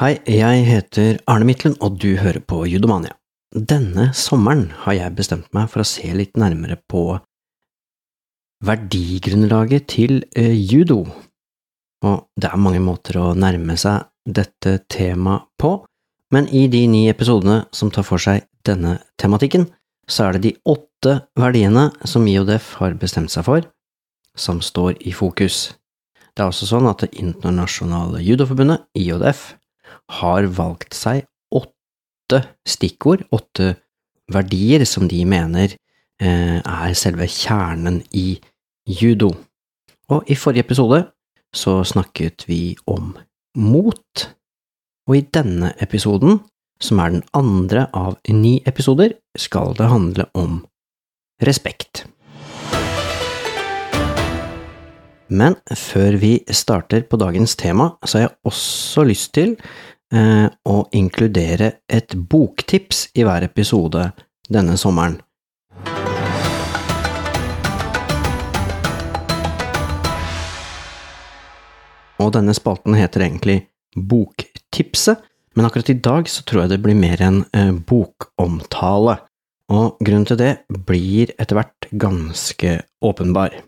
Hei, jeg heter Arne Midtlen, og du hører på Judomania. Denne sommeren har jeg bestemt meg for å se litt nærmere på verdigrunnlaget til eh, judo. Og det er mange måter å nærme seg dette temaet på, men i de ni episodene som tar for seg denne tematikken, så er det de åtte verdiene som IODF har bestemt seg for, som står i fokus. Det er også sånn at Det internasjonale judoforbundet, IODF, har valgt seg åtte stikkord, åtte verdier, som de mener eh, er selve kjernen i judo. Og i forrige episode så snakket vi om mot, og i denne episoden, som er den andre av ni episoder, skal det handle om respekt. Men før vi starter på dagens tema, så har jeg også lyst til eh, å inkludere et boktips i hver episode denne sommeren. Og denne spalten heter egentlig Boktipset, men akkurat i dag så tror jeg det blir mer en eh, bokomtale, og grunnen til det blir etter hvert ganske åpenbar.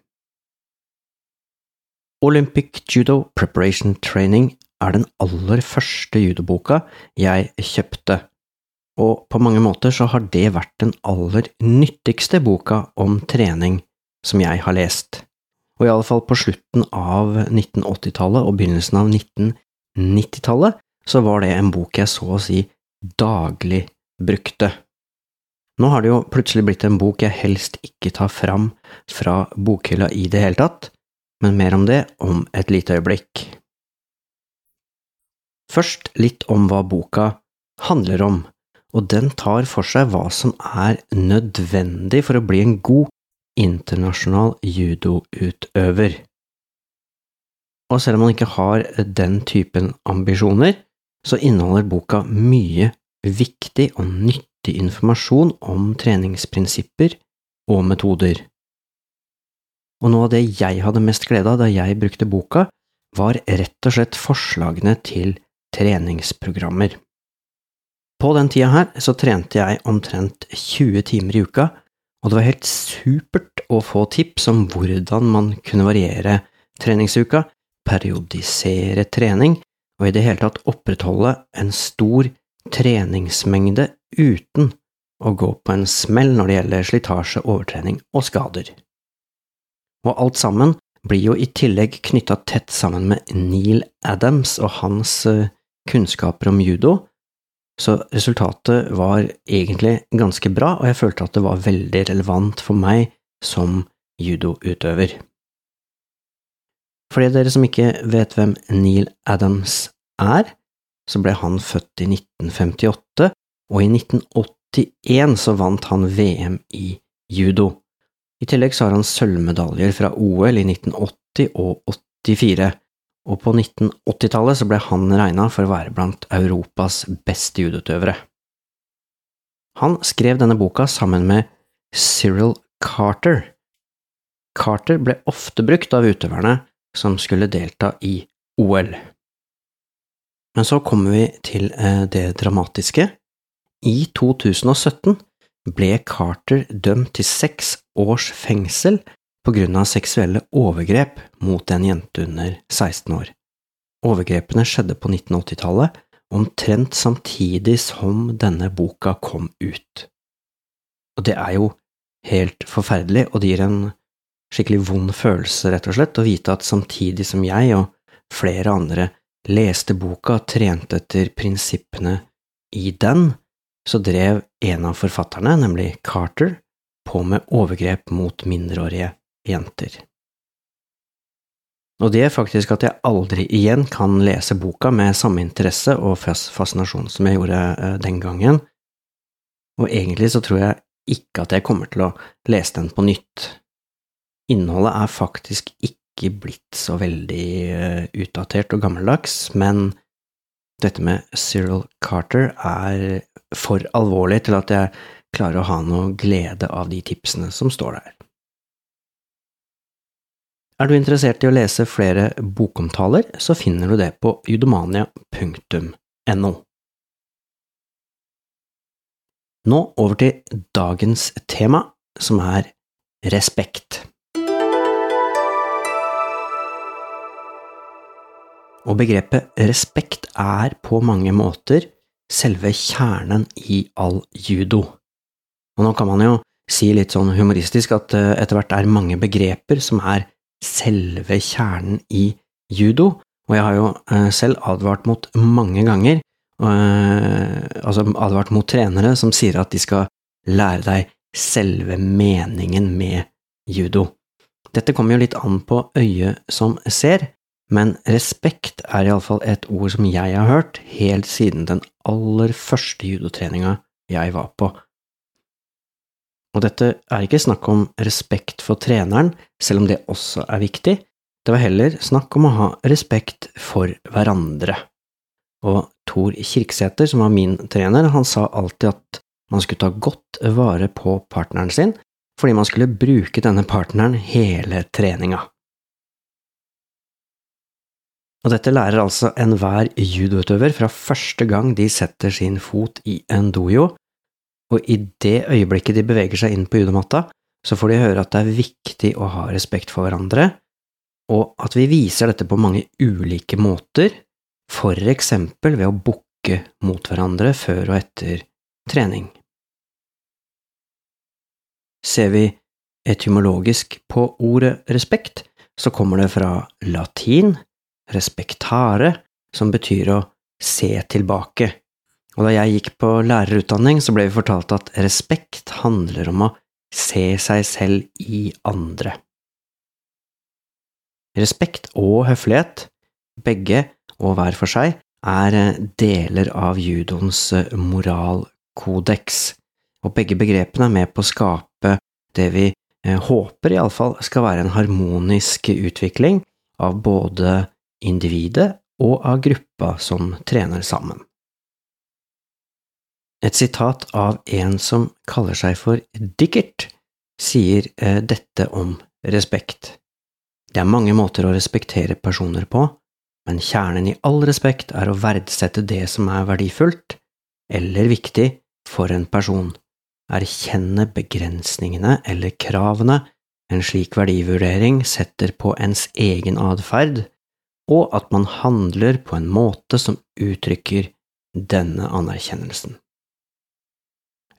Olympic Judo Preparation Training er den aller første judoboka jeg kjøpte, og på mange måter så har det vært den aller nyttigste boka om trening som jeg har lest og i alle fall på slutten av 1980-tallet og begynnelsen av 1990-tallet så var det en bok jeg så å si daglig brukte. Nå har det jo plutselig blitt en bok jeg helst ikke tar fram fra bokhylla i det hele tatt, men mer om det om et lite øyeblikk. Først litt om hva boka handler om, og den tar for seg hva som er nødvendig for å bli en god internasjonal judoutøver. Og selv om man ikke har den typen ambisjoner, så inneholder boka mye viktig og nyttig informasjon om treningsprinsipper og metoder. Og noe av det jeg hadde mest glede av da jeg brukte boka, var rett og slett forslagene til treningsprogrammer. På den tida her så trente jeg omtrent 20 timer i uka, og det var helt supert å få tips om hvordan man kunne variere treningsuka, periodisere trening og i det hele tatt opprettholde en stor treningsmengde uten å gå på en smell når det gjelder slitasje, overtrening og skader. Og alt sammen blir jo i tillegg knytta tett sammen med Neil Adams og hans eh, kunnskaper om judo, så resultatet var egentlig ganske bra, og jeg følte at det var veldig relevant for meg som judoutøver. For de dere som ikke vet hvem Neil Adams er, så ble han født i 1958, og i 1981 så vant han VM i judo. I tillegg så har han sølvmedaljer fra OL i 1980 og 84, og på 1980-tallet så ble han regna for å være blant Europas beste judoutøvere. Han skrev denne boka sammen med Cyril Carter. Carter ble ofte brukt av utøverne som skulle delta i OL. Men så kommer vi til eh, det dramatiske. I 2017 ble Carter dømt til seks års fengsel på grunn av seksuelle overgrep mot en jente under 16 år. Overgrepene skjedde på 1980-tallet, omtrent samtidig som denne boka kom ut. Og det er jo helt forferdelig, og det gir en skikkelig vond følelse, rett og slett, å vite at samtidig som jeg og flere andre leste boka og trente etter prinsippene i den, så drev en av forfatterne, nemlig Carter, på med overgrep mot mindreårige jenter. Og det er faktisk at jeg aldri igjen kan lese boka med samme interesse og fascinasjon som jeg gjorde eh, den gangen, og egentlig så tror jeg ikke at jeg kommer til å lese den på nytt. Innholdet er faktisk ikke blitt så veldig eh, utdatert og gammeldags, men dette med Cyril Carter er for alvorlig til at jeg klarer å ha noe glede av de tipsene som står der. Er du interessert i å lese flere bokomtaler, så finner du det på judomania.no. Nå over til dagens tema, som er respekt. Og begrepet respekt er på mange måter selve kjernen i all judo. Og nå kan man jo si litt sånn humoristisk at etter hvert er mange begreper som er selve kjernen i judo, og jeg har jo eh, selv advart mot mange ganger, eh, altså advart mot trenere som sier at de skal lære deg selve meningen med judo. Dette kommer jo litt an på øyet som ser, men respekt er iallfall et ord som jeg har hørt helt siden den aller første judotreninga jeg var på. Og dette er ikke snakk om respekt for treneren, selv om det også er viktig, det var heller snakk om å ha respekt for hverandre. Og Tor Kirksæter, som var min trener, han sa alltid at man skulle ta godt vare på partneren sin, fordi man skulle bruke denne partneren hele treninga. Og dette lærer altså enhver judoutøver fra første gang de setter sin fot i en dojo, og i det øyeblikket de beveger seg inn på judomatta, så får de høre at det er viktig å ha respekt for hverandre, og at vi viser dette på mange ulike måter, for eksempel ved å bukke mot hverandre før og etter trening. Ser vi etymologisk på ordet respekt, så kommer det fra latin respektare, som betyr å se tilbake. Og da jeg gikk på lærerutdanning, så ble vi fortalt at respekt handler om å se seg selv i andre. Respekt og høflighet, begge og hver for seg, er eh, deler av judoens eh, moralkodeks, og begge begrepene er med på å skape det vi eh, håper iallfall skal være en harmonisk utvikling av både individet og av gruppa som trener sammen. Et sitat av en som kaller seg for Dickert, sier dette om respekt. Det er mange måter å respektere personer på, men kjernen i all respekt er å verdsette det som er verdifullt eller viktig for en person, erkjenne begrensningene eller kravene en slik verdivurdering setter på ens egen atferd, og at man handler på en måte som uttrykker denne anerkjennelsen.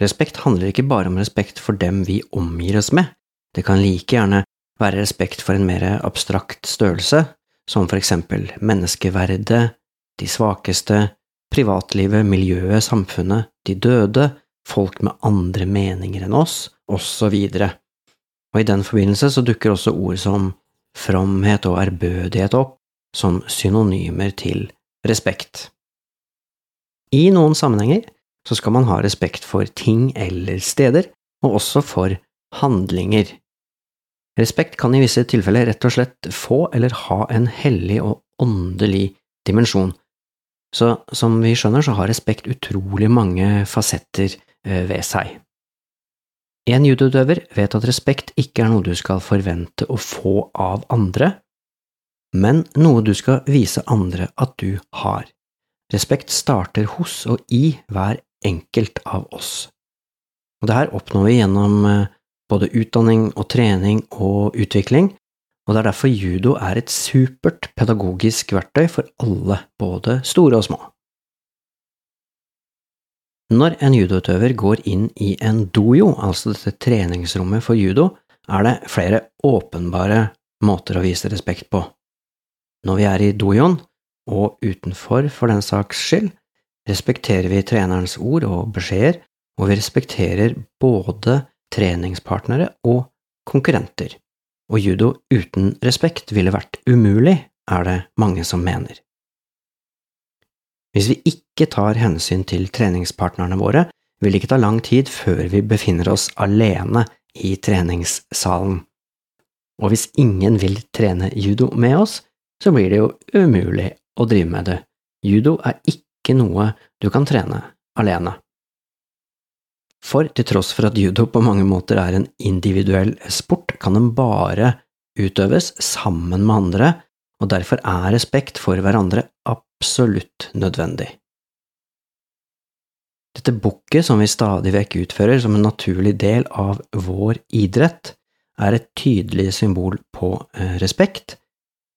Respekt handler ikke bare om respekt for dem vi omgir oss med, det kan like gjerne være respekt for en mer abstrakt størrelse, som for eksempel menneskeverdet, de svakeste, privatlivet, miljøet, samfunnet, de døde, folk med andre meninger enn oss, osv. Og i den forbindelse så dukker også ord som fromhet og ærbødighet opp som synonymer til respekt. I noen sammenhenger så skal man ha respekt for ting eller steder, og også for handlinger. Respekt kan i visse tilfeller rett og slett få eller ha en hellig og åndelig dimensjon. Så som vi skjønner, så har respekt utrolig mange fasetter eh, ved seg. En judoutøver vet at respekt ikke er noe du skal forvente å få av andre, men noe du skal vise andre at du har. Respekt starter hos og i hver enkelt av oss. Og det her oppnår vi gjennom eh, både utdanning og trening og utvikling, og det er derfor judo er et supert pedagogisk verktøy for alle, både store og små. Når en judoutøver går inn i en dojo, altså dette treningsrommet for judo, er det flere åpenbare måter å vise respekt på. Når vi er i dojoen, og utenfor for den saks skyld, respekterer vi trenerens ord og beskjeder, og vi respekterer både treningspartnere og konkurrenter, og judo uten respekt ville vært umulig, er det mange som mener. Hvis vi ikke tar hensyn til treningspartnerne våre, vil det ikke ta lang tid før vi befinner oss alene i treningssalen. Og hvis ingen vil trene judo med oss, så blir det jo umulig å drive med det. Judo er ikke noe du kan trene alene. For til tross for at judo på mange måter er en individuell sport, kan den bare utøves sammen med andre, og derfor er respekt for hverandre absolutt nødvendig. Dette bukket som vi stadig vekk utfører som en naturlig del av vår idrett, er et tydelig symbol på eh, respekt,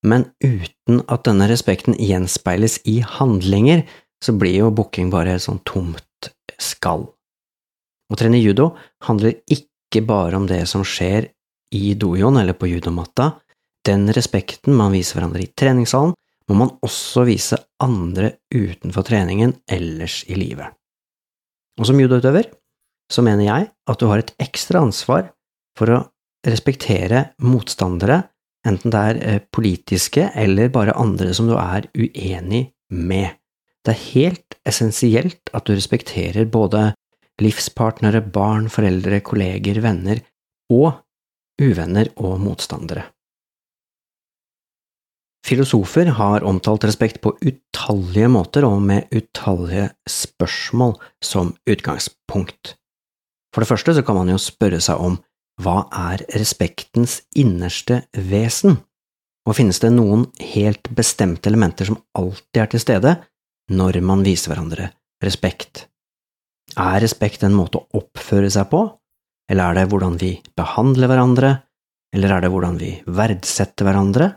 men uten at denne respekten gjenspeiles i handlinger, så blir jo booking bare et sånn tomt skall. Å trene judo handler ikke bare om det som skjer i dojoen eller på judomatta. Den respekten man viser hverandre i treningssalen, må man også vise andre utenfor treningen ellers i livet. Og som judoutøver så mener jeg at du har et ekstra ansvar for å respektere motstandere, enten det er eh, politiske eller bare andre som du er uenig med. Det er helt essensielt at du respekterer både livspartnere, barn, foreldre, kolleger, venner og uvenner og motstandere. Filosofer har omtalt respekt på utallige måter og med utallige spørsmål som utgangspunkt. For det første så kan man jo spørre seg om hva er respektens innerste vesen, og finnes det noen helt bestemte elementer som alltid er til stede når man viser hverandre respekt? Er respekt en måte å oppføre seg på, eller er det hvordan vi behandler hverandre, eller er det hvordan vi verdsetter hverandre?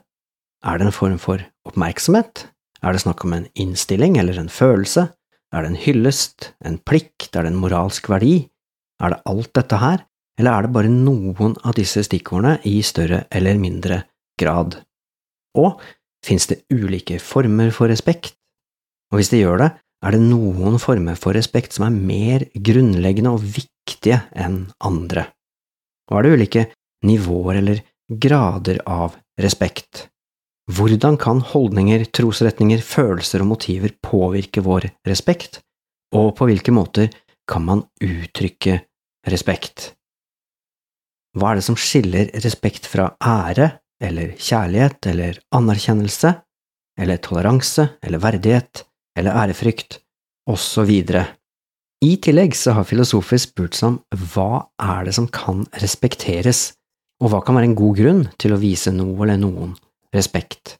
Er det en form for oppmerksomhet? Er det snakk om en innstilling eller en følelse? Er det en hyllest, en plikt, er det en moralsk verdi? Er det alt dette her, eller er det bare noen av disse stikkordene i større eller mindre grad? Og fins det ulike former for respekt? Og hvis de gjør det, er det noen former for respekt som er mer grunnleggende og viktige enn andre? Og er det ulike nivåer eller grader av respekt? Hvordan kan holdninger, trosretninger, følelser og motiver påvirke vår respekt, og på hvilke måter kan man uttrykke respekt? Hva er det som skiller respekt fra ære, eller kjærlighet, eller anerkjennelse, eller toleranse, eller verdighet, eller ærefrykt, osv. I tillegg så har filosofer spurt seg om hva er det som kan respekteres, og hva kan være en god grunn til å vise noe eller noen respekt.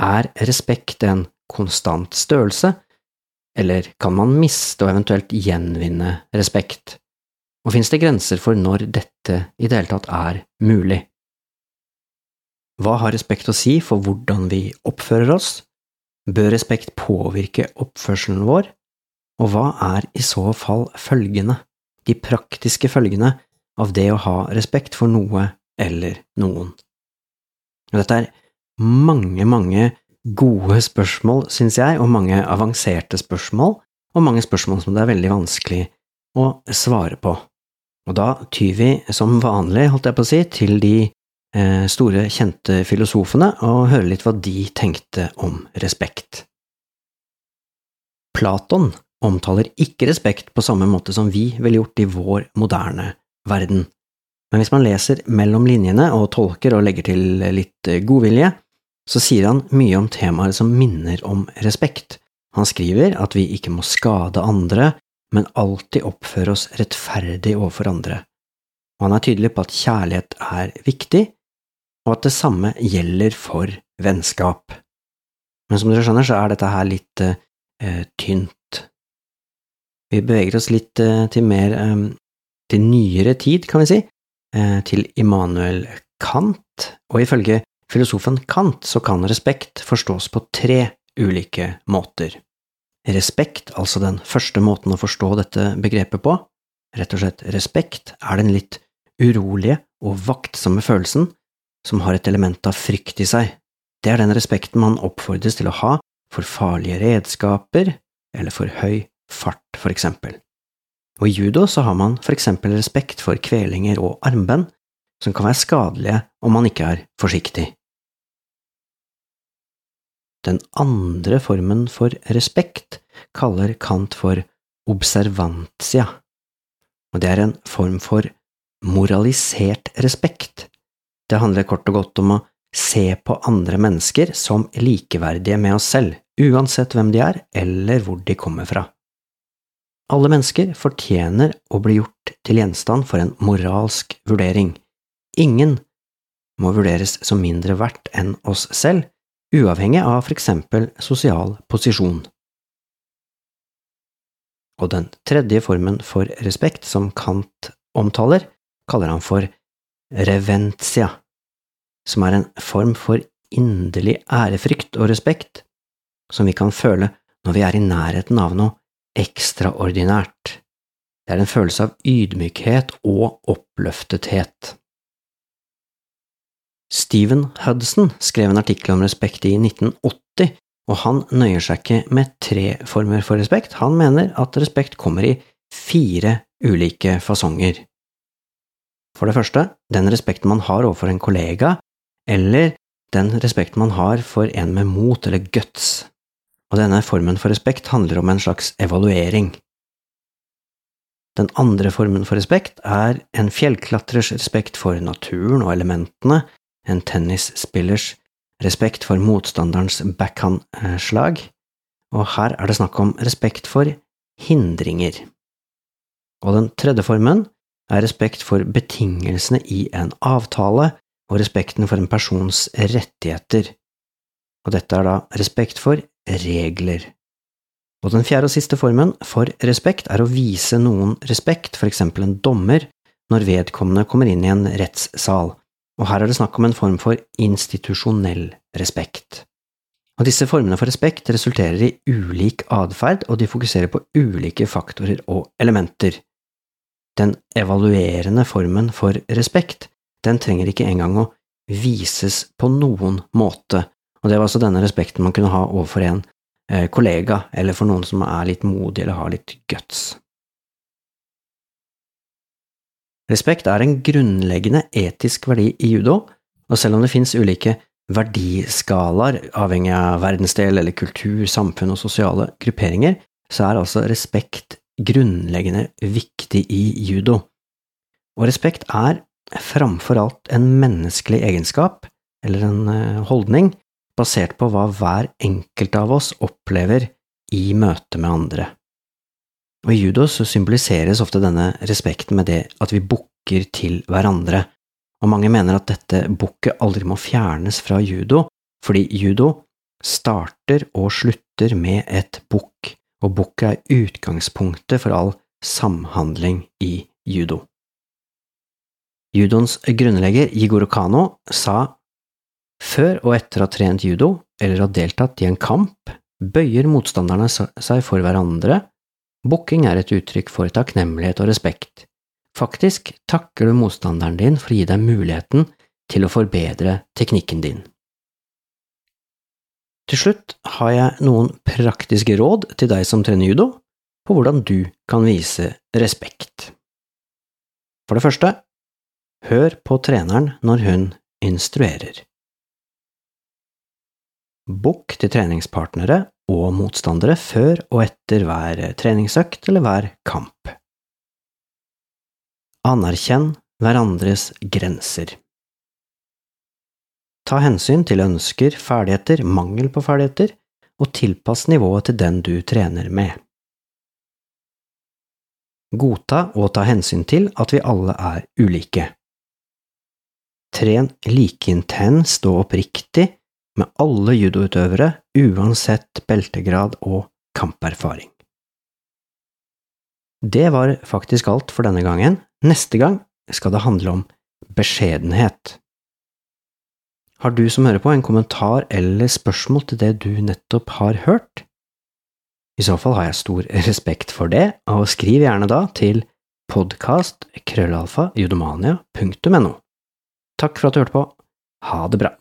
Er respekt en konstant størrelse, eller kan man miste og eventuelt gjenvinne respekt? Og finnes det grenser for når dette i det hele tatt er mulig? Hva har respekt å si for hvordan vi oppfører oss? Bør respekt påvirke oppførselen vår? Og hva er i så fall følgene, de praktiske følgene, av det å ha respekt for noe eller noen? Dette er mange, mange gode spørsmål, synes jeg, og mange avanserte spørsmål, og mange spørsmål som det er veldig vanskelig å svare på. Og da tyr vi som vanlig, holdt jeg på å si, til de store, kjente filosofene og høre litt hva de tenkte om respekt. Platon omtaler ikke respekt på samme måte som vi ville gjort i vår moderne verden. Men hvis man leser mellom linjene og tolker og legger til litt godvilje, så sier han mye om temaer som minner om respekt. Han skriver at vi ikke må skade andre, men alltid oppføre oss rettferdig overfor andre. Og han er tydelig på at kjærlighet er viktig, og at det samme gjelder for vennskap. Men som dere skjønner, så er dette her litt eh, tynt. Vi beveger oss litt eh, til mer eh, til nyere tid, kan vi si, eh, til Immanuel Kant, og ifølge filosofen Kant så kan respekt forstås på tre ulike måter. Respekt, altså den første måten å forstå dette begrepet på, rett og slett respekt, er den litt urolige og vaktsomme følelsen som har et element av frykt i seg. Det er den respekten man oppfordres til å ha for farlige redskaper eller for høy fart, for eksempel. Og i judo så har man for eksempel respekt for kvelinger og armbånd, som kan være skadelige om man ikke er forsiktig. Den andre formen for respekt kaller Kant for observantia, og det er en form for moralisert respekt det handler kort og godt om å se på andre mennesker som likeverdige med oss selv, uansett hvem de er eller hvor de kommer fra. Alle mennesker fortjener å bli gjort til gjenstand for en moralsk vurdering. Ingen må vurderes som mindre verdt enn oss selv, uavhengig av for eksempel sosial posisjon. og den tredje formen for respekt som Kant omtaler, kaller han for reventia, som er en form for inderlig ærefrykt og respekt som vi kan føle når vi er i nærheten av noe ekstraordinært. Det er en følelse av ydmykhet og oppløftethet. Stephen Hudson skrev en artikkel om respekt i 1980, og han nøyer seg ikke med tre former for respekt, han mener at respekt kommer i fire ulike fasonger. For det første, den respekten man har overfor en kollega, eller den respekten man har for en med mot eller guts, og denne formen for respekt handler om en slags evaluering. Den andre formen for respekt er en fjellklatrers respekt for naturen og elementene, en tennisspillers respekt for motstanderens backhand-slag, og her er det snakk om respekt for hindringer. Og den tredje formen er respekt for betingelsene i en avtale og respekten for en persons rettigheter, og dette er da respekt for regler. Og den fjerde og siste formen for respekt er å vise noen respekt, for eksempel en dommer, når vedkommende kommer inn i en rettssal, og her er det snakk om en form for institusjonell respekt. Og disse formene for respekt resulterer i ulik atferd, og de fokuserer på ulike faktorer og elementer. Den evaluerende formen for respekt, den trenger ikke engang å vises på noen måte, og det var altså denne respekten man kunne ha overfor en eh, kollega, eller for noen som er litt modig eller har litt guts. Respekt er en grunnleggende etisk verdi i judo, og selv om det finnes ulike verdiskalaer avhengig av verdensdel eller kultur, samfunn og sosiale grupperinger, så er altså respekt grunnleggende viktig i judo. Og respekt er framfor alt en menneskelig egenskap, eller en eh, holdning, basert på hva hver enkelt av oss opplever i møte med andre. Og I judo så symboliseres ofte denne respekten med det at vi bukker til hverandre, og mange mener at dette bukket aldri må fjernes fra judo, fordi judo starter og slutter med et bukk, og bukket er utgangspunktet for all samhandling i judo. Judoens grunnlegger Jigoro Kano sa før og etter å ha trent judo eller ha deltatt i en kamp, bøyer motstanderne seg for hverandre. Bukking er et uttrykk for takknemlighet og respekt. Faktisk takker du motstanderen din for å gi deg muligheten til å forbedre teknikken din. Til slutt har jeg noen praktiske råd til deg som trener judo, på hvordan du kan vise respekt. For det første, hør på treneren når hun instruerer. Bukk til treningspartnere og motstandere før og etter hver treningsøkt eller hver kamp. Anerkjenn hverandres grenser. Ta hensyn til ønsker, ferdigheter, mangel på ferdigheter, og tilpass nivået til den du trener med. Godta og ta hensyn til at vi alle er ulike. Tren like intenst og oppriktig med alle judoutøvere uansett beltegrad og kamperfaring. Det var faktisk alt for denne gangen. Neste gang skal det handle om beskjedenhet. Har du som hører på en kommentar eller spørsmål til det du nettopp har hørt? I så fall har jeg stor respekt for det, og skriv gjerne da til podkast krøllalfa judomania.no. Takk for at du hørte på. Ha det bra.